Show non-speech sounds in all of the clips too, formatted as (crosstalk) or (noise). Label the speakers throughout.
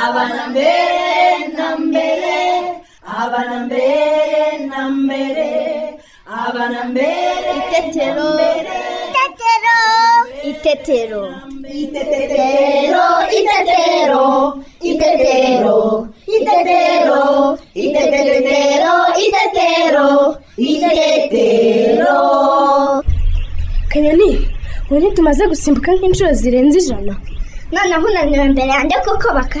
Speaker 1: abana mbere na mbere abana mbere na mbere abana mbere
Speaker 2: Itetero. Itetero.
Speaker 1: Itetero, itetero, itetero, itetero, itetero, itetero, itetero.
Speaker 3: kanyoni ubu ntitumaze gusimbuka nk'inshuro zirenze ijana
Speaker 2: noneho unaniwe imbere yanjye kuko baka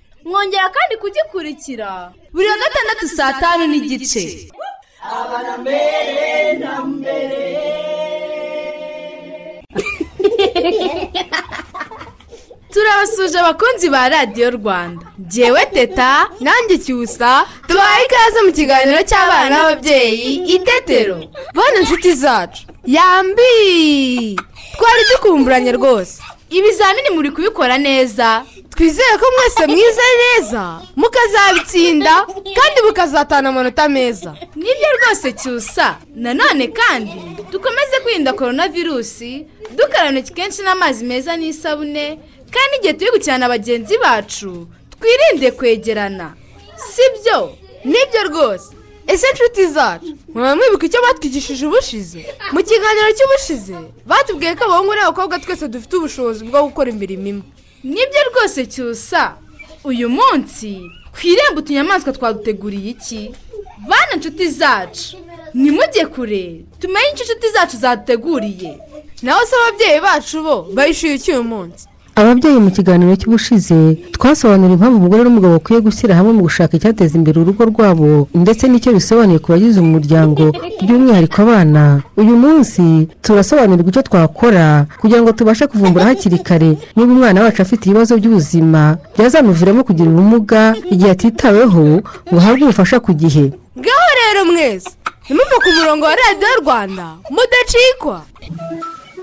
Speaker 4: Mwongera kandi kugikurikira. Buri wa gatandatu saa tanu n'igice. Turabasuje abakunzi ba radiyo rwanda. Ngewe teta nanjye cyusa tubaye ikaze mu kiganiro cy'abana n'ababyeyi itetero bana inshuti zacu. Yambi! Twari dukumburanye rwose. Ibizamini muri kubikora neza. Twizere ko mwese mwize neza. Mukazabitsinda kandi mukazatana amanota meza. Nibyo rwose cyusa. Nanone kandi dukomeze kwirinda korona virusi dukaraba intoki kenshi n'amazi meza n'isabune kandi igihe turi gukina na bagenzi bacu twirinde kwegerana. Si byo ni byo rwose. Ese inshuti zacu. Mwibuka icyo batwigishije ubushize. Mu kiganiro cy'ubushize batubwiye ko abahungu n'abakobwa twese dufite ubushobozi bwo gukora imirimo imwe. Nibyo rwose cyusa. Uyu munsi ku irembo utunyamaswa twaduteguriye iki? Bana inshuti zacu nimujye kure tumenye icyo inshuti zacu zaduteguriye naho se ababyeyi bacu bo bayishyuye iki uyu munsi?
Speaker 5: Ababyeyi mu kiganiro cy'ubushize twasobanura impamvu umugore n'umugabo bakwiye gushyira hamwe mu gushaka icyateza imbere urugo rwabo ndetse n'icyo bisobanuye ku bagize umuryango by'umwihariko abana. Uyu munsi turasobanurirwa icyo twakora kugira ngo tubashe kuvumbura hakiri kare niba umwana wacu afite ibibazo by'ubuzima byazamuviramo kugira ubumuga igihe atitaweho ngo ahabwe ubufasha ku gihe.
Speaker 4: Ngaho rero mwese ntimuve ku murongo wa radiyo rwanda mudacikwa.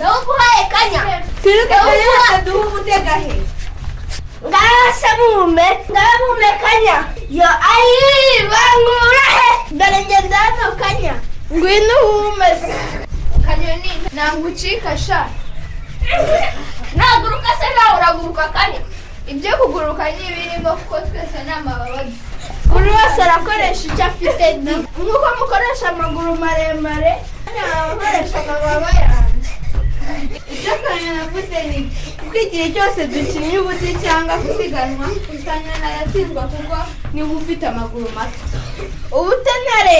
Speaker 2: Ndaguhaye kanya
Speaker 4: twiruke kanya duhe umutega he
Speaker 2: ngaho se mume ngaho mume kanya yo he dore ngenda hano kanya
Speaker 4: ngwino uhumeze kanyoni ntabwo ucika sha
Speaker 2: naguruka se nawe uraguruka kanya
Speaker 4: ibyo kuguruka ni ibirimo kuko twese ni amababa buri wese arakoresha icyo afite ni nk'uko mukoresha amaguru maremare abakoresha amababa yanjye icyo kanyoni avuze ni kuko igihe cyose dukinnye ubuti cyangwa gusiganwa kanyoni aratsindwa kuko niba ufite amaguru mato ubutenere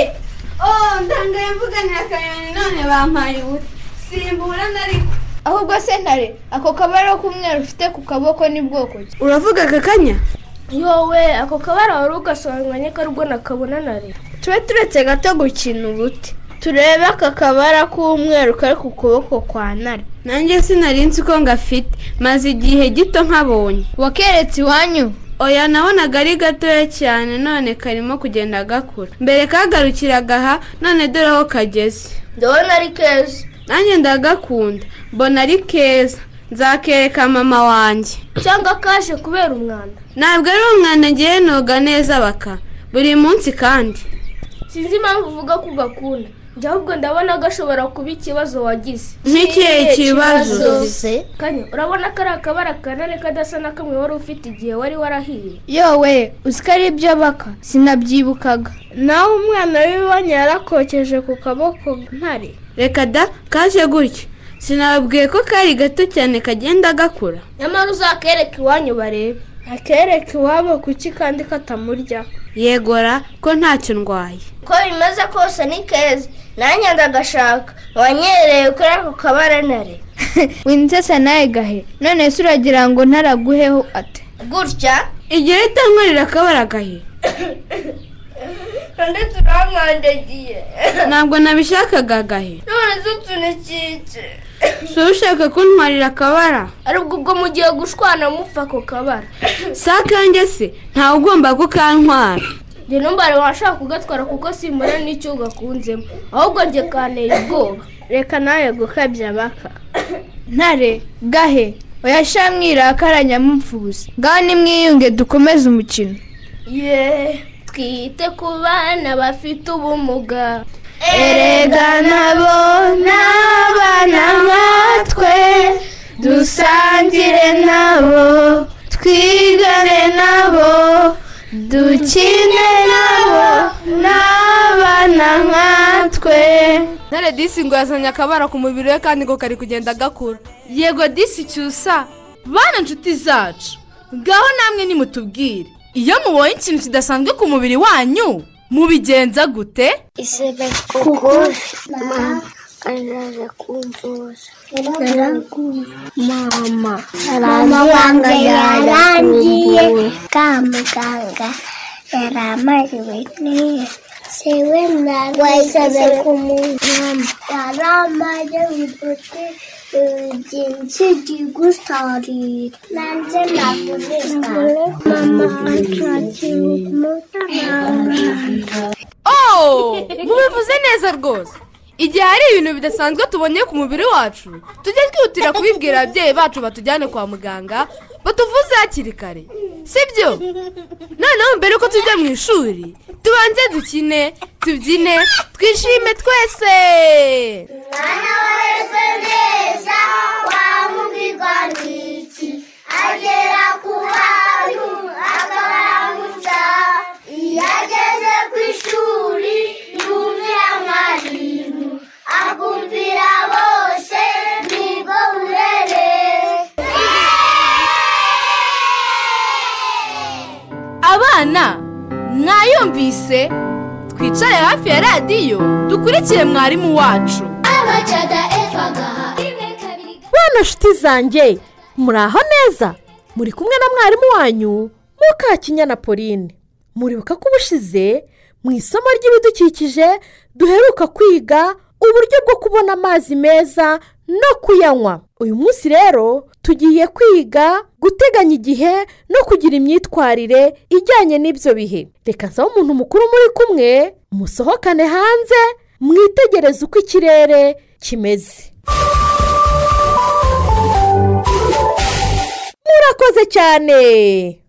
Speaker 4: oh ndangaye mvuganira akanyoni none bampaye ubuti simbura nariko ahubwo se ntare ako kabara k'umweru ufite ku kaboko ni bwoko ki
Speaker 3: uravuga aka kanya? Yowe ako kabara wari ugasobanuranye ko ari bwo nakabona na rero tube turetse gato gukina ubuti. Turebe aka kabara k'umweru kari ku kuboko kwa ntare
Speaker 6: nanjye sinari nzi ko ngafite maze igihe gito nkabonye.
Speaker 4: Wakeretse iwanyu?
Speaker 6: Oya nabonaga ari gatoya cyane none karimo kugenda gakura. Mbere kagarukiraga aha none dore aho kageze.
Speaker 3: Ndabona ari keza.
Speaker 6: Nanjye ndagakunda. Mbona ari keza. Nzakereka mama wanjye.
Speaker 3: Cyangwa kaje kubera umwanda.
Speaker 6: Ntabwo ari umwana ngiye noga neza baka. Buri munsi kandi.
Speaker 3: Sinzi impamvu uvuga ko ugakunda. Njye ahubwo ndabona gashobora kuba ikibazo wagize.
Speaker 6: Nk'ikihe kibazo
Speaker 3: kanya urabona ko ari akabara kanane kadasa na kamwe wari ufite igihe wari warahiye?
Speaker 4: Yowe uzi ko ari byo baka? Sinabyibukaga.
Speaker 3: Nawe umwana w'iwanyu yarakokeje ku kaboko ntare.
Speaker 6: Reka da kaje gutya. Sinababwiye ko kari gato cyane kagenda gakura.
Speaker 3: Nyamara uzakereka iwanyu barebe. Akereka iwabo kuki kandi katamurya?
Speaker 6: Yegora ko ntacyo ndwaye.
Speaker 7: Uko bimeze kose ni keza nanjye ndagashaka. Wanyereye kuri ako kabara nare (laughs)
Speaker 8: winsesa nawe gahe? None se uragira ngo ntaraguheho ate?
Speaker 7: Gutya?
Speaker 6: Igihe ritankorera akabara gahe? (laughs)
Speaker 7: Undi turamwandagiye.
Speaker 6: Ntabwo nabishakaga gahe?
Speaker 7: None se tunikike
Speaker 6: si ushaka kuntwarira akabara?
Speaker 3: Aribwo ubwo mugiye gushwana mupfa ako kabara.
Speaker 6: Si akanjye se ntawe ugomba kukantwara
Speaker 3: njye numbare washaka kugatwara kuko simbona n'icyo gakunzemo. Ahubwo njye kanteye ubwoba reka nawe gukabya baka
Speaker 8: ntare gahe oyasha mwirakara nyamupfubuzi. Ngaho nimwiyunge dukomeze umukino.
Speaker 3: Ye twite ku bana bafite ubumuga. Erega nabo ni abana nkatwe dusangire nabo twigane nabo. Dukine nabo ni abana nkatwe
Speaker 4: ntare disi ngo yazanye akabara ku mubiri we kandi ngo kari kugenda gakura yego disi cyusa bana inshuti zacu ngaho namwe nimutubwire. Iyo mubonye ikintu kidasanzwe ku mubiri wanyu mubigenza gute?
Speaker 9: Isebe kuko mama azaza kumvuza mama. Mama wanjye yarangiye ka muganga yari amariwe neza sewe narwaye ku mama yari amaze gute byinshi digustarira nanjye navunika mama ashakira umutaranga
Speaker 4: oh (laughs) mubivuze neza rwose igihe hari ibintu bidasanzwe tubonye ku mubiri wacu tujye twihutira kubibwira ababyeyi bacu batujyane kwa muganga batuvuze hakiri kare. Sibyo? Noneho mbere yuko tujya mu ishuri tubanze dukine tubyine twishime twese.
Speaker 9: Mwana wese neza wamubwirwa n'iki agera ku bantu akabaramutsa iyo ageze ku ishuri yumvira mwarimu. Akumvira bose ni bwo burere
Speaker 4: abana mwayumvise twicare hafi ya radiyo dukurikire mwarimu wacu.
Speaker 10: Bana nshuti zanjye muri aho neza? Muri kumwe na mwarimu wanyu mukakinyana pauline. Muribuka ko ubushize mu isomo ry'ibidukikije duheruka kwiga uburyo bwo kubona amazi meza no kuyanywa. Uyu munsi rero tugiye kwiga guteganya igihe no kugira imyitwarire ijyanye n'ibyo bihe. Reka nsaba umuntu mukuru muri kumwe musohokane hanze mwitegereze uko ikirere kimeze. Murakoze cyane.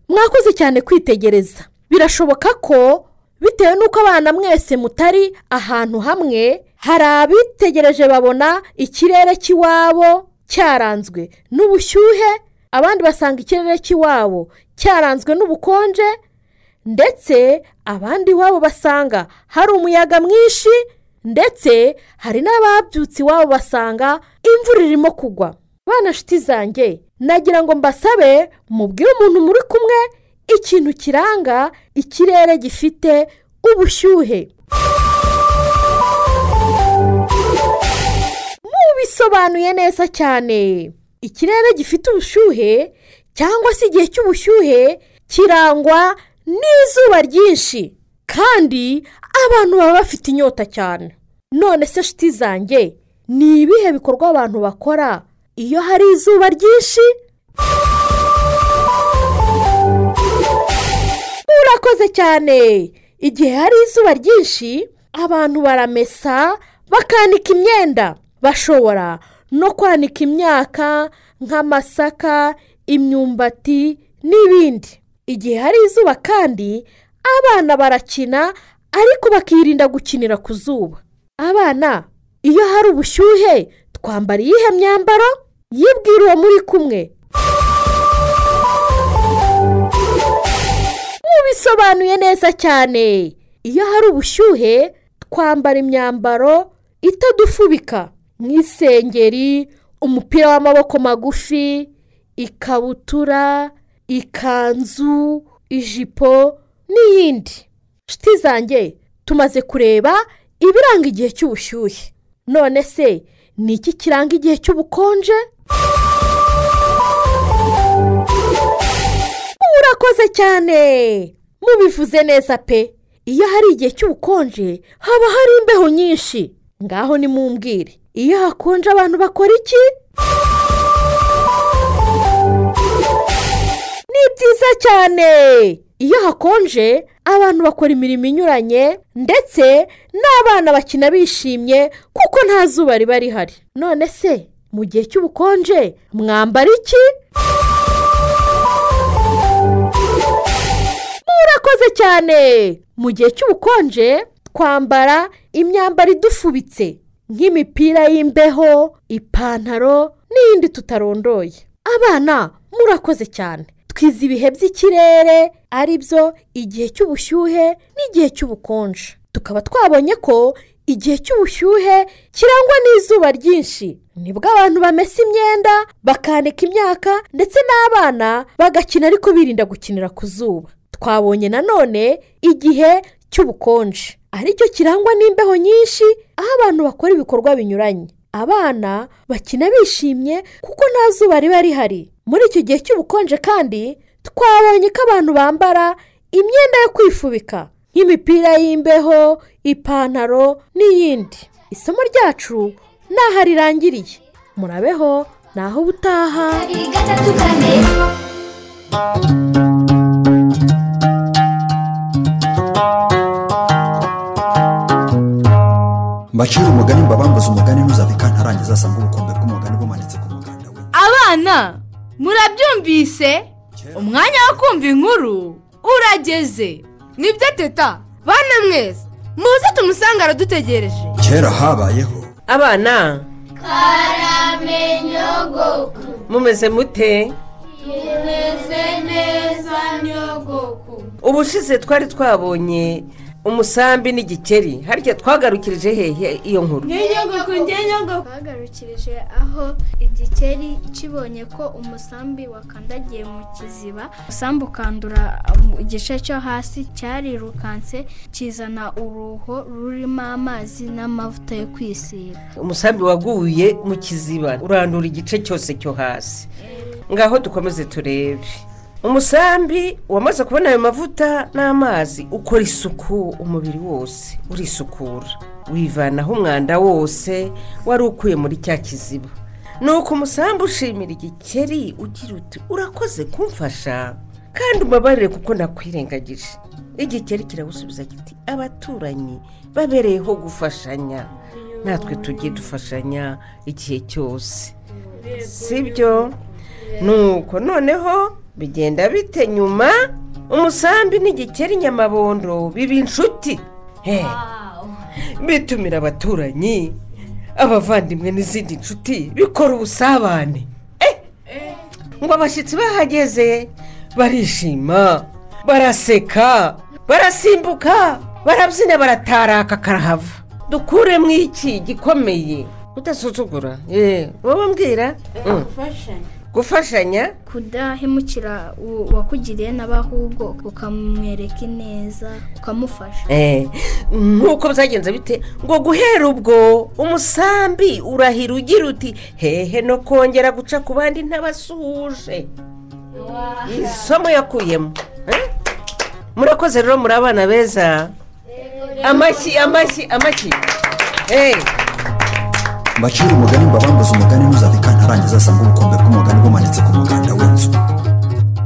Speaker 10: Mwakoze cyane kwitegereza. Birashoboka ko bitewe n'uko abana mwese mutari ahantu hamwe hari abitegereje babona ikirere cy'iwabo cyaranzwe n'ubushyuhe abandi basanga ikirere cy'iwabo cyaranzwe n'ubukonje ndetse abandi iwabo basanga hari umuyaga mwinshi ndetse hari n'ababyutse iwabo basanga imvura irimo kugwa. Bana nshuti zanjye nagira ngo mbasabe mubwire umuntu muri kumwe ikintu kiranga ikirere gifite ubushyuhe. Mubisobanuye neza cyane. Ikirere gifite ubushyuhe cyangwa se igihe cy'ubushyuhe kirangwa n'izuba ryinshi. Kandi abantu baba bafite inyota cyane. None se nshuti zanjye ni ibihe bikorwa abantu bakora iyo hari izuba ryinshi? Murakoze cyane. Igihe hari izuba ryinshi abantu baramesa bakanika imyenda. Bashobora no kwanika imyaka nk'amasaka imyumbati n'ibindi. Igihe hari izuba kandi abana barakina ariko bakirinda gukinira ku zuba. Abana iyo hari ubushyuhe twambara iyihe myambaro? Yibwira uwo muri kumwe. Mubisobanuye neza cyane. Iyo hari ubushyuhe twambara imyambaro itadufubika. Nk'isengeri umupira w'amaboko magufi ikabutura ikanzu ijipo n'iyindi. Nshuti zanjye tumaze kureba ibiranga igihe cy'ubushyuhe. None se ni iki kiranga igihe cy'ubukonje? Urakoze cyane! Mubivuze neza pe! Iyo hari igihe cy'ubukonje haba hari imbeho nyinshi. Ngaho nimumbwire. Iyo hakonje abantu bakora iki? Ni byiza cyane. Iyo hakonje abantu bakora imirimo inyuranye ndetse n'abana bakina bishimye kuko nta zuba riba rihari. None se mu gihe cy'ubukonje mwambara iki? Murakoze cyane. Mu gihe cy'ubukonje twambara imyambaro idufubitse. Nk'imipira y'imbeho ipantaro n'iyindi tutarondoye. Abana murakoze cyane. Twize ibihe by'ikirere ari byo igihe cy'ubushyuhe n'igihe cy'ubukonje. Tukaba twabonye ko igihe cy'ubushyuhe kirangwa n'izuba ryinshi. Nibwo abantu bamesa imyenda bakanika imyaka ndetse n'abana bagakina ariko birinda gukinira ku zuba. Twabonye nanone igihe cy'ubukonje. Aricyo kirangwa n'imbeho nyinshi aho abantu bakora ibikorwa binyuranye. Abana bakina bishimye kuko nta zuba riba rihari. Muri icyo gihe cy'ubukonje kandi twabonye ko abantu bambara imyenda yo kwifubika. Nk'imipira y'imbeho ipantaro n'iyindi. Isomo ryacu ni aha rirangiriye murabeho ni aho ubutaha
Speaker 11: mbacira umugani mbabambuze umugani ntuzave kantarangiza asanga ubukombe bw'umugani bumanitse ku muganda
Speaker 4: abana murabyumvise? Umwanya wo kumva inkuru? Urageze. Nibyo teta. Bana mwese muze tumusange aradutegereje
Speaker 11: kera habayeho.
Speaker 12: Abana
Speaker 9: karamenyogoku
Speaker 12: mumeze mute?
Speaker 9: Tumeze neza nyogoku.
Speaker 12: Ubushize twari twabonye umusambi n'igikeri. Harya twagarukirije hehe iyo nkuru?
Speaker 2: Twagarukirije aho igikeri kibonye ko umusambi wakandagiye mu kiziba. Umusambi ukandura igice cyo hasi cyarirukanse kizana uruho rurimo amazi n'amavuta yo kwisiga.
Speaker 12: Umusambi waguye mu kiziba urandura igice cyose cyo hasi. Ngaho dukomeze turebe. Umusambi wamaze kubona ayo mavuta n'amazi ukora isuku umubiri wose urisukura. Wivanaho umwanda wose wari ukuye muri cya kiziba. Nuko umusambi ushimira igikeri ugira uti urakoze kumfasha. Kandi ubabarire kuko nakwirengagije igikeri kirawusubiza kiti abaturanyi babereyeho gufashanya. Natwe tujye dufashanya igihe cyose. Sibyo? Nuko noneho bigenda bite nyuma? Umusambi n'igikeri nyamabondo biba inshuti. Bitumira abaturanyi abavandimwe n'izindi nshuti bikora ubusabane. Eh, ngo abashyitsi bahageze barishima baraseka barasimbuka barabyina barataraka karahava. Dukuremo iki gikomeye. Udasuzugura yeee wowe mbwira. Gufashanya
Speaker 2: kudahemukira uwakugiriye nabi ahubwo ukamwereka ineza ukamufasha.
Speaker 12: Eh, nk'uko byagenze bite? Ngo guhera ubwo umusambi urahira ugira uti hehe no kongera guca ku bandi ntabasuhuje isomo yakuyemo. Eh? murakoze rero muri abana beza. Amashyi amashyi amashyi. Eh,
Speaker 11: mbacira umugani mbabambuze umugani ntuzave kantarangiza asanga ubukombe bw'umugani bumanitse ku muganda w'inzu.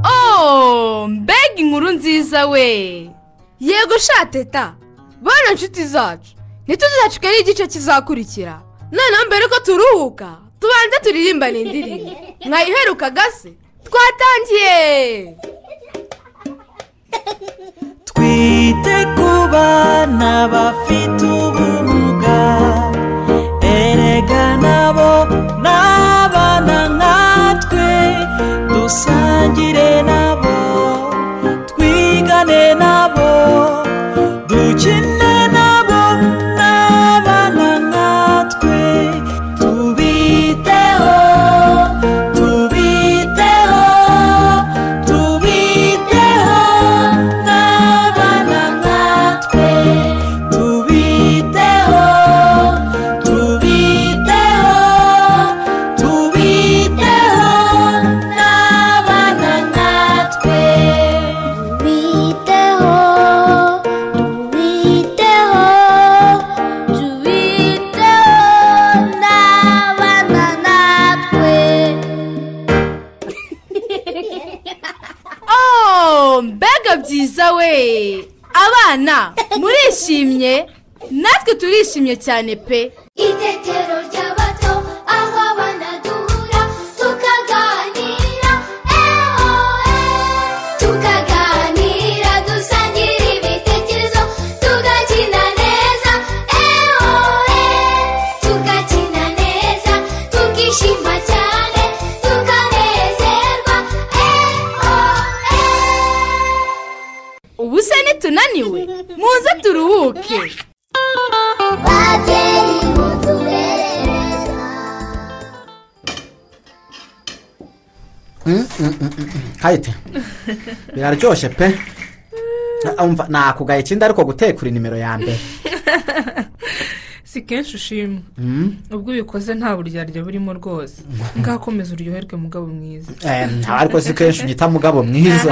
Speaker 4: Oh mbega inkuru nziza we. Yego sha teta. Bana nshuti zacu ntituzacike n'igice kizakurikira. Noneho mbere ko turuhuka tubanze turirimbane indirimbo. Mwayiherukaga se twatangiye.
Speaker 13: Twite ku bana bafite ubumuga dusangire nabo
Speaker 4: turishimye cyane pe.
Speaker 9: Itetero ry'abato aho abana duhura tukaganira eho tukaganira dusangira ibitekerezo tugakina neza eho tugakina neza tukishima cyane tukanezerwa eho
Speaker 4: ubu se nitunaniwe muze turuhuke.
Speaker 14: Hayite biraryoshye pe. Nakugaye ikindi ariko gutekura nimero ya mbere.
Speaker 15: Si kenshi ushimwa
Speaker 14: Mm.
Speaker 15: ubwo ubikoze nta buryarya burimo rwose. (laughs) Ngakomeza uryoherwe mugabo mwiza.
Speaker 14: Ariko si kenshi unyita mugabo mwiza.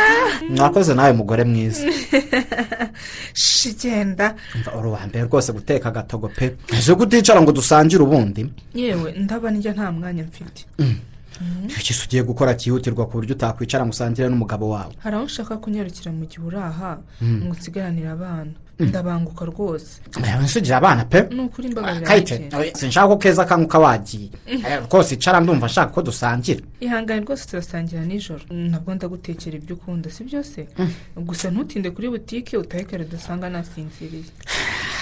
Speaker 14: (laughs) Mwakoze nawe mugore mwiza. (laughs)
Speaker 15: Shigenda
Speaker 14: mbere rwose guteka agatogo pe. Ese kuticara ngo dusangire ubundi.
Speaker 15: Yewe ndaba njya nta mwanya mfite.
Speaker 14: Iki se ugiye gukora cyihutirwa ku buryo utakwicara ngo usangire n'umugabo wawe.
Speaker 15: Hari aho ushaka kunyarukira mu gihe uri aha? Ngo usigaranire abana. Ndabanguka rwose.
Speaker 14: Yewe nsugira abana pe.
Speaker 15: Ni ukuri imbaga
Speaker 14: kayite
Speaker 15: birangiye
Speaker 14: oya, sinshaka ko keza kanguka wagiye Eh, rwose icara ndumva nshaka ko dusangira.
Speaker 15: Ihangane rwose turasangira nijoro. Ntabwo ndagutekera ibyo ukunda si byose gusa ntutinde kuri butike utahe kare dusanga nasinziriye.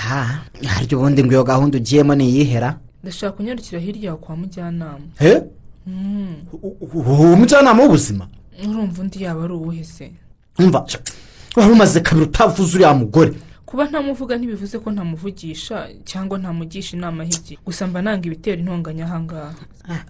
Speaker 14: Ha harya ubundi ngo iyo gahunda ugiyemo niyihera?
Speaker 15: Ndashaka kunyarukira hirya kwa mujyanama.
Speaker 14: He?
Speaker 15: Mm.
Speaker 14: uwo mujyanama w'ubuzima?
Speaker 15: Urumva undi yaba ari uwuhe se?
Speaker 14: Umva wari umaze kabiri utavuze uriya mugore.
Speaker 15: Kuba ntamuvuga ntibivuze ko ntamuvugisha cyangwa ntamugisha inama hirya gusa mba nanga ibitera intonganya ahangaha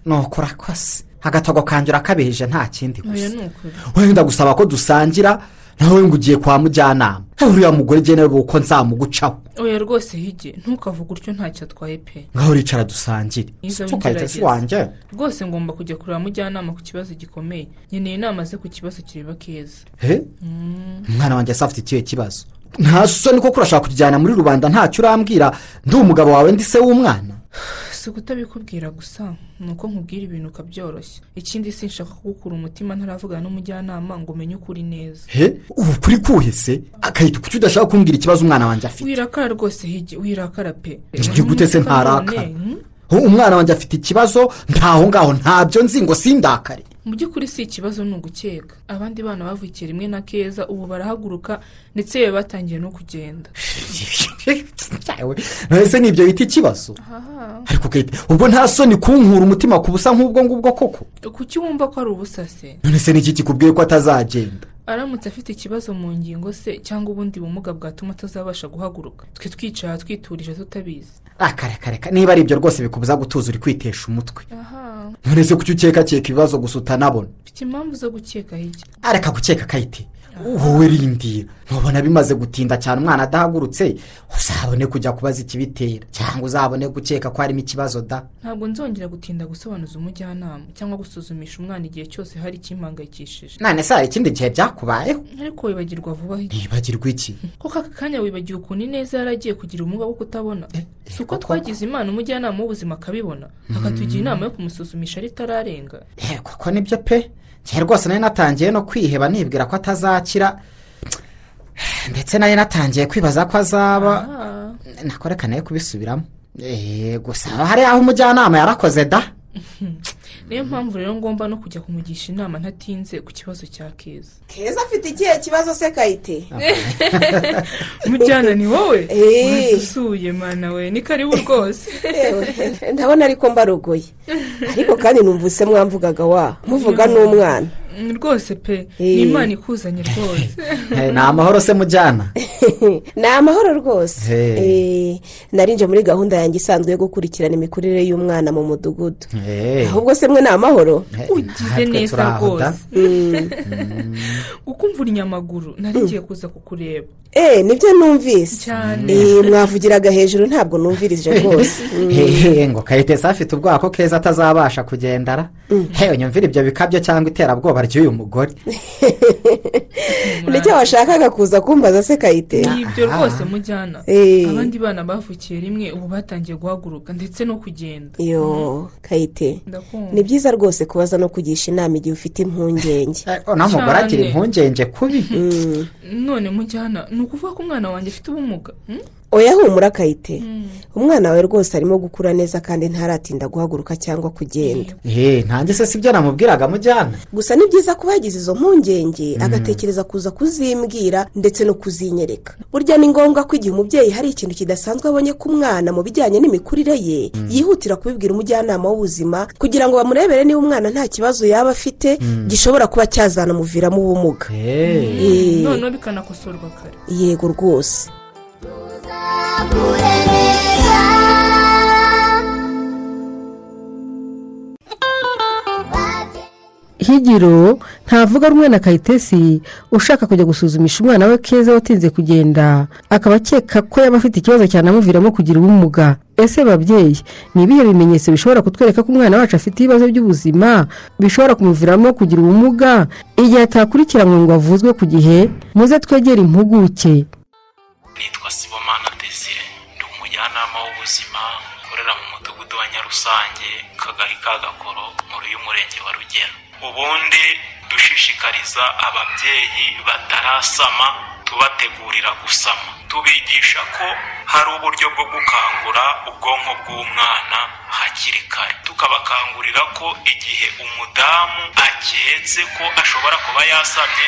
Speaker 14: nuko urakoze agatogo kanjye urakabihije nta kindi gusa.
Speaker 15: Ni
Speaker 14: wenda gusaba ko dusangira nawe ngo ugiye kwa mujyanama. Uriya mugore ugene uko nzamugucaho.
Speaker 15: Oya rwose hige ntukavuge utyo ntacyo atwaye pe.
Speaker 14: Ngaho uricara dusangire tukahita si wanjye
Speaker 15: rwose ngomba kujya kureba mujyanama ku kibazo gikomeye. Nkeneye inama ze ku kibazo kireba keza
Speaker 14: he?
Speaker 15: Mm.
Speaker 14: umwana wanjye ase afite ikihe kibazo. Nta soni koko urashaka kujyana muri rubanda ntacyo urambwira. Ndi umugabo wawe ndi se w'umwana.
Speaker 15: Si ukutabikubwira gusa ni uko nkubwira ibintu ukabyoroshya ikindi sinshaka kugukura umutima ntaravugana n'umujyanama ngo umenye ukuri neza.
Speaker 14: He? Ubu kuri kuhese akahita kuki udashaka kumbwira ikibazo umwana wanjye afite.
Speaker 15: Wirakara rwose wirakara pe.
Speaker 14: Gute se
Speaker 15: None,
Speaker 14: Ho, umwana wanjye afite ikibazo ntaho ngaho ntabyo nzi ngo sindakare.
Speaker 15: Mu by'ukuri si ikibazo ni ugukeka. Abandi bana bavukiye rimwe na keza ubu barahaguruka ndetse yewe batangiye no kugenda.
Speaker 14: Ese ni byo bita ikibazo? Ariko ubwo nta soni kunkura umutima ku busa nk'ubwo ngubwo koko?
Speaker 15: Kuki wumva ko ari ubusa se?
Speaker 14: None se niki kikubwiye ko atazagenda?
Speaker 15: Aramutse afite ikibazo mu ngingo se cyangwa ubundi bumuga bwatuma atazabasha guhaguruka? Twe twicara twiturije tutabizi.
Speaker 14: Akareka niba ari ibyo rwose bikubuza gutuza uri kwitesha umutwe.
Speaker 15: Aha.
Speaker 14: None se kuki ukekakeka ibibazo gusa utanabona?
Speaker 15: Mfite impamvu zo gukeka hirya
Speaker 14: areka gukeka kayite wowe rindira ntubona bimaze gutinda cyane umwana adahagurutse uzabone kujya kubaza ikibitera cyangwa uzabone gukeka ko harimo ikibazo da?
Speaker 15: Ntabwo nzongera gutinda gusobanuza umujyanama cyangwa gusuzumisha umwana igihe cyose hari ikimpangayikishije.
Speaker 14: None se hari ikindi gihe byakubayeho?
Speaker 15: Ariko wibagirwa vuba
Speaker 14: ntibagirwe iki?
Speaker 15: Kuko aka kanya wibagiwe ukuntu ineza yaragiye kugira ubumuga bwo kutabona? Si uko twagize imana umujyanama w'ubuzima akabibona. Akatugira inama yo kumusuzumisha ritararenga
Speaker 14: kuko ni byo pe? Njye rwose nari natangiye no kwiheba nibwira ko atazakira. Ndetse nari natangiye kwibaza ko azaba nakoreka nawe kubisubiramo. Gusa hari aho umujyanama yarakoze da?
Speaker 15: Niyo mpamvu rero ngomba no kujya kumugisha inama ntatinze ku kibazo cya keza.
Speaker 16: Keza afite ikihe kibazo se kayite? (laughs)
Speaker 15: Mujyana ni wowe?
Speaker 16: Eh.
Speaker 15: wadusuye mana we. Ni karibu rwose. (laughs)
Speaker 16: Ewe, ndabona ariko mbarogoye. Ariko kandi numvise mwamvugaga wa? Muvuga n'umwana.
Speaker 15: Rwose pe.
Speaker 16: Eh.
Speaker 15: ni imana ikuzanye rwose. (laughs)
Speaker 14: Eh, ni amahoro se mujyana (laughs)
Speaker 16: ni amahoro rwose. Eh, narinje muri gahunda yanjye isanzwe yo gukurikirana imikurire y'umwana mu mudugudu. Ahubwo se mwe ni amahoro
Speaker 15: ugize neza rwose. (laughs) Ukumvura inyamaguru nari ngiye kuza kukureba.
Speaker 16: Eee ni byo numvise.
Speaker 15: Cyane.
Speaker 16: Eh, mwavugiraga hejuru ntabwo numvirije rwose. Mm.
Speaker 14: hehe ngo kayitesi afite ubwoba ko keza atazabasha kugendara. Hewe nyumvira ibyo bikabyo cyangwa iterabwoba ry'uyu mugore (laughs)
Speaker 16: ni cyo washakaga kuza kumbaza se kayite
Speaker 15: ni ibyo rwose mujyana.
Speaker 16: Eh.
Speaker 15: abandi bana bavukiye rimwe ubu batangiye guhaguruka ndetse no kugenda.
Speaker 16: Yo kayite ni byiza rwose kubaza no kugisha inama igihe ufite impungenge.
Speaker 14: Naho umugore agira impungenge kubi?
Speaker 15: None mujyana. Ni ukuvuga ko umwana wanjye afite ubumuga. Hmm?
Speaker 16: oya humura kayite umwana wawe rwose arimo gukura neza kandi ntaratinda guhaguruka cyangwa kugenda.
Speaker 14: Eee ntange se sibyo namubwiraga mujyana.
Speaker 16: Gusa ni byiza kuba yagize izo mpungenge. Agatekereza kuza kuzimbwira ndetse no kuzinyereka. Burya ni ngombwa ko igihe umubyeyi hari ikintu kidasanzwe abonye ku mwana mu bijyanye n'imikurire ye yihutira kubibwira umujyanama w'ubuzima kugira ngo bamurebere niba umwana nta kibazo yaba afite gishobora kuba cyazanamuviramo ubumuga. Eh,
Speaker 15: noneho bikanakosorwa kare.
Speaker 16: Yego rwose.
Speaker 5: Higiro ntavuga rumwe na kayitesi ushaka kujya gusuzumisha umwana we keza watinze kugenda. Akaba akeka ko yaba afite ikibazo cyanamuviramo kugira ubumuga. Ese babyeyi ni ibihe bimenyetso bishobora kutwereka ko umwana wacu afite ibibazo by'ubuzima bishobora kumuviramo kugira ubumuga? Igihe atakurikiranwe ngo avuzwe ku gihe muze twegere impuguke.
Speaker 17: Nitwa sibomana desire ndi umujyanama w'ubuzima ukorera mu mudugudu wa nyarusange kagari ka gakoro nkuru y'umurenge wa rugero ubundi dushishikariza ababyeyi batarasama tubategurira gusama. Tubigisha ko hari uburyo bwo gukangura ubwonko bw'umwana hakiri kare. Tukabakangurira ko igihe umudamu aketse ko ashobora kuba yasamye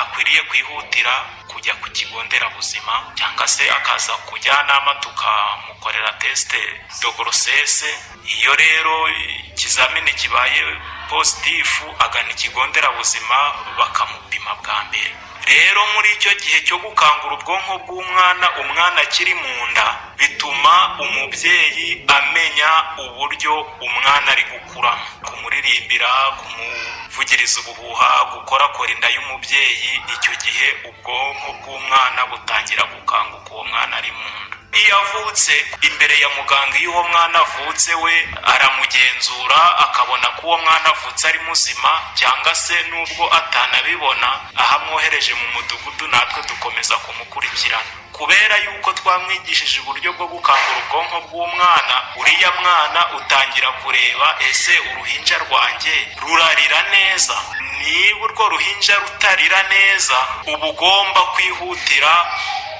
Speaker 17: akwiriye kwihutira kujya ku kigo nderabuzima cyangwa se akaza kujyanama tukamukorera tesite dogorosese iyo rero ikizamini kibaye positifu agana ikigo nderabuzima bakamupima bwa mbere. Rero muri icyo gihe cyo gukangura ubwonko bw'umwana umwana akiri mu nda bituma umubyeyi amenya uburyo umwana ari gukuramo kumuririmbira kumuvugiriza ubuhuha gukorakora inda y'umubyeyi icyo gihe ubwonko bw'umwana butangira gukanguka uwo mwana ari mu nda. Iyo avutse imbere ya muganga iyo uwo mwana avutse we aramugenzura akabona ko uwo mwana avutse ari muzima cyangwa se n'ubwo atanabibona aho amwohereje mu mudugudu natwe dukomeza kumukurikirana. Kubera yuko twamwigishije uburyo bwo gukangura ubwonko bw'umwana uriya mwana utangira kureba ese uruhinja rwanjye rurarira neza? Niba urwo ruhinja rutarira neza uba ugomba kwihutira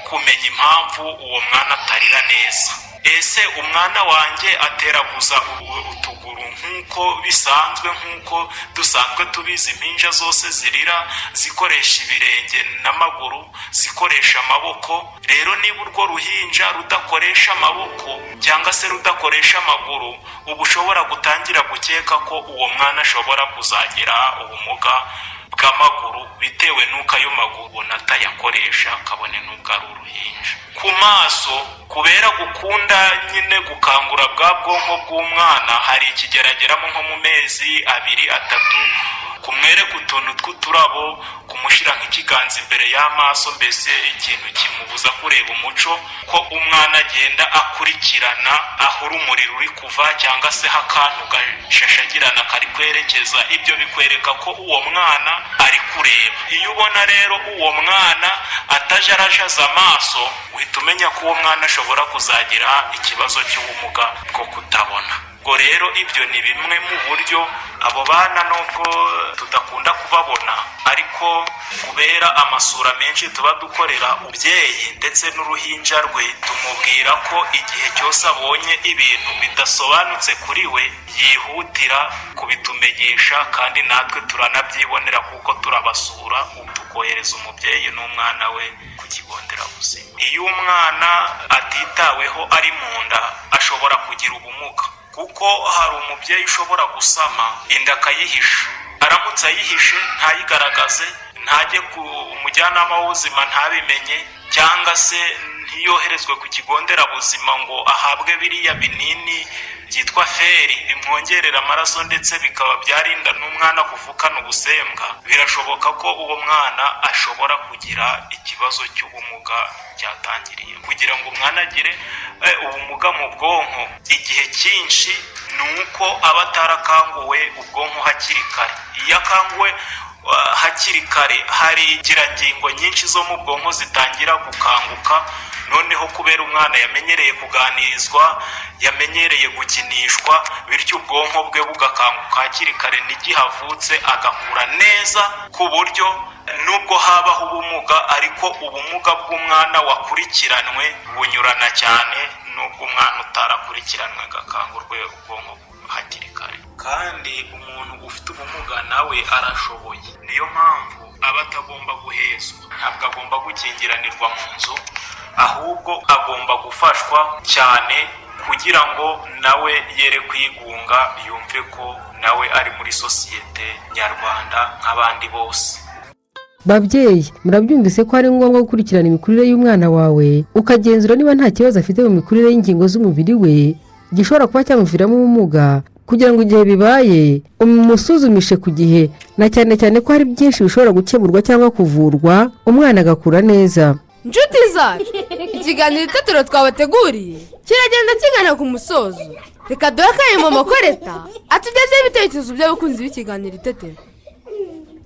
Speaker 17: kumenya impamvu uwo mwana atarira neza. Ese umwana wanjye ateraguza utuguru nk'uko bisanzwe nk'uko dusanzwe tubizi? Impinja zose zirira zikoresha ibirenge n'amaguru zikoresha amaboko. Rero niba urwo ruhinja rudakoresha amaboko cyangwa se rudakoresha amaguru uba ushobora gutangira gukeka ko uwo mwana ashobora kuzagira ubumuga bw'amaguru bitewe n'uko ayo maguru ubona atayakoresha kabone n'ubwo ari uruhinja. Ku maso kubera gukunda nyine gukangura bwa bwonko bw'umwana hari ikigerageramo nko mu mezi abiri atatu kumwereka utuntu tw'uturabo kumushyira nk'ikiganza imbere y'amaso mbese ikintu kimubuza kureba umuco ko umwana agenda akurikirana aho urumuri ruri kuva cyangwa se akantu gashashagirana kari kwerekeza ibyo bikwereka ko uwo mwana ari kureba. Iyo ubona rero uwo mwana ataje arajaza amaso uhita umenya ko uwo mwana ashobora kuzagira ikibazo cy'ubumuga bwo kutabona. Ubwo rero ibyo ni bimwe mu buryo abo bana nubwo tudakunda kubabona. Ariko kubera amasura menshi tuba dukorera umubyeyi ndetse n'uruhinja rwe tumubwira ko igihe cyose abonye ibintu bidasobanutse kuri we yihutira kubitumenyesha kandi natwe turanabyibonera kuko turabasura ubu tukohereza umubyeyi n'umwana we ku kigo nderabuzima. Iyo umwana atitaweho ari mu nda ashobora kugira ubumuga. Kuko hari umubyeyi ushobora gusama inda akayihisha. Aramutse ayihishe ntayigaragaze ntajye ku umujyanama w'ubuzima ntabimenye cyangwa se ntiyoherezwe ku kigo nderabuzima ngo ahabwe biriya binini byitwa feri bimwongerera amaraso ndetse bikaba byarinda n'umwana kuvukana ubusembwa. Birashoboka ko uwo mwana ashobora kugira ikibazo cy'ubumuga cyatangiriye. Kugira ngo umwana agire ubumuga mu bwonko igihe cyinshi ni uko aba atarakanguwe ubwonko hakiri kare. Iyo akanguwe uh, hakiri kare hari ingirangingo nyinshi zo mu bwonko zitangira gukanguka noneho kubera umwana yamenyereye kuganirizwa yamenyereye gukinishwa bityo ubwonko bwe bugakanguka hakiri kare. N'igihe avutse agakura neza ku buryo nubwo habaho ubumuga ariko ubumuga bw'umwana wakurikiranwe bunyurana cyane n'ubwo umwana utarakurikiranwe agakangurwe ubwonko hakiri kare. Kandi umuntu ufite ubumuga nawe arashoboye. Niyo mpamvu aba atagomba guhezwa. Ntabwo agomba gukingiranirwa mu nzu ahubwo agomba gufashwa cyane kugira ngo nawe yere kwigunga yumve ko nawe ari muri sosiyete nyarwanda nk'abandi bose.
Speaker 5: Babyeyi murabyumvise ko ari ngombwa gukurikirana imikurire y'umwana wawe ukagenzura niba nta kibazo afite mu mikurire y'ingingo z'umubiri we gishobora kuba cyamuviramo ubumuga kugira ngo igihe bibaye umusuzumishe ku gihe. Na cyane cyane ko hari byinshi bishobora gukemurwa cyangwa kuvurwa umwana agakura neza.
Speaker 4: Zacu ikiganiro itetero twabateguriye kiragenda kigana ku musozo reka duhe akanya mama koreta atugezeho ibitekerezo by'abakunzi b'ikiganiro itetero.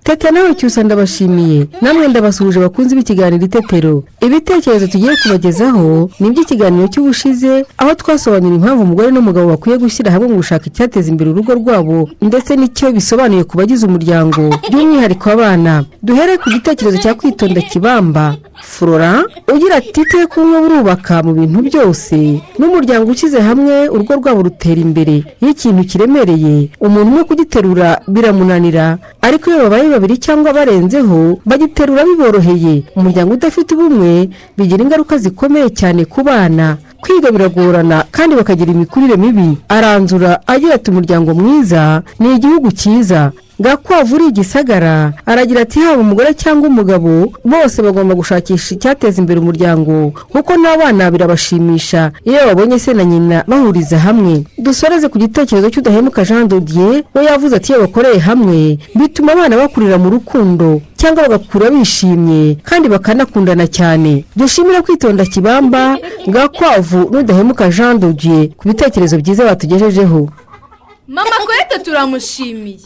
Speaker 5: Teta nawe cyusa ndabashimiye. Namwe ndabasuhuje abakunzi b'ikiganiro itetero. Ibitekerezo tugiye kubagezaho ni iby'ikiganiro cy'ubushize aho twasobanura impamvu umugore n'umugabo bakwiye gushyira hamwe mu gushaka icyateza imbere urugo rwabo ndetse n'icyo bisobanuye ku bagize umuryango by'umwihariko abana. Duhere ku gitekerezo cya kwitonda kibamba. Flora ugira ati iteka ubumwe burubaka mu bintu byose n'umuryango ushyize hamwe urugo rwabo rutera imbere. Iyo ikintu kiremereye umuntu umwe kugiterura biramunanira. Ariko iyo babaye babiri cyangwa barenzeho bagiterura biboroheye. Umuryango udafite ubumwe bigira ingaruka zikomeye cyane ku bana. Kwiga biragorana kandi bakagira imikurire mibi. Aranzura agira ati umuryango mwiza ni igihugu cyiza. Gakwavu uri igisagara. Aragira ati haba umugore cyangwa umugabo bose bagomba gushakisha icyateza imbere umuryango kuko n'abana birabashimisha. Iyo babonye se na nyina bahuriza hamwe. Dusoreze ku gitekerezo cy'udahemuka jean dodier we yavuze ati iyo bakoreye hamwe bituma abana bakurira mu rukundo cyangwa bagakura bishimye kandi bakanakundana cyane. Dushimira kwitonda kibamba gakwavu n'udahemuka jean dodier ku bitekerezo byiza batugejejeho.
Speaker 4: Mama koreta turamushimiye.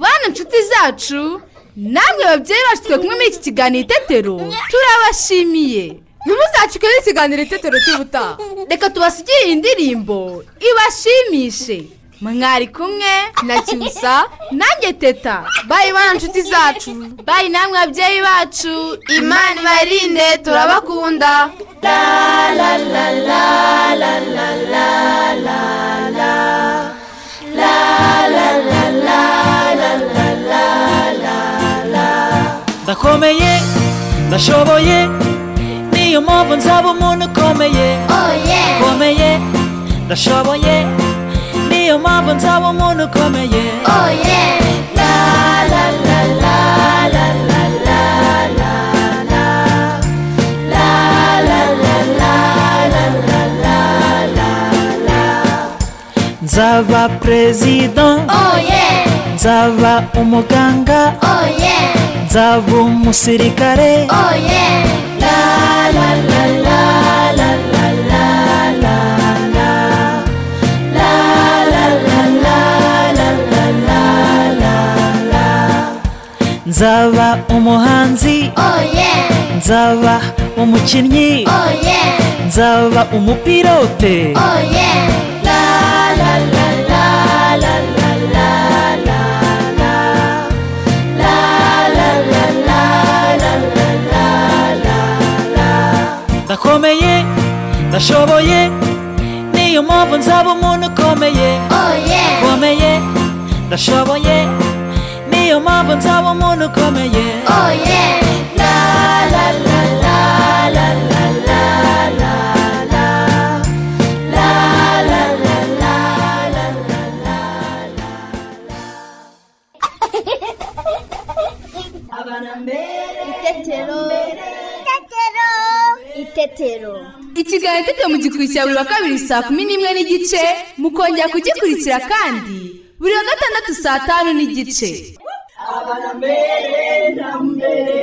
Speaker 4: Bana inshuti zacu namwe babyeyi bacu twe kumwe muri iki kiganiro itetero turabashimiye ntimuzacike n'ikiganiro itetero cy'ubutaha reka tubasigire iyi ndirimbo ibashimishe mwari kumwe na cyusa nanjye teta bayi bana inshuti zacu bayi namwe babyeyi bacu imana ibarinde turabakunda la la la la la la la la la
Speaker 13: ukomeye ndashoboye niyo mpamvu nzaba umuntu ukomeye ukomeye ndashoboye niyo mpamvu nzaba umuntu ukomeye
Speaker 9: la la la la
Speaker 13: nzaba perezida nzaba umuganga
Speaker 9: Oh yeah
Speaker 13: nzaba umusirikare
Speaker 9: Oh yeah La la la la la la la la la La la la la la la la la la
Speaker 13: nzaba umuhanzi
Speaker 9: Oh yeah
Speaker 13: nzaba umukinnyi
Speaker 9: Oh yeah
Speaker 13: nzaba umupilote ndashoboye niyo mpamvu nzaba umuntu ukomeye
Speaker 9: Oh
Speaker 13: ukomeye ndashoboye niyo mpamvu nzaba umuntu ukomeye
Speaker 18: Itetero.
Speaker 4: ikiganiro itetero mu gikurikira buri wa kabiri saa kumi n'imwe n'igice mukongera kugikurikira kandi buri wa gatandatu saa tanu n'igice
Speaker 1: abana mbere na mbere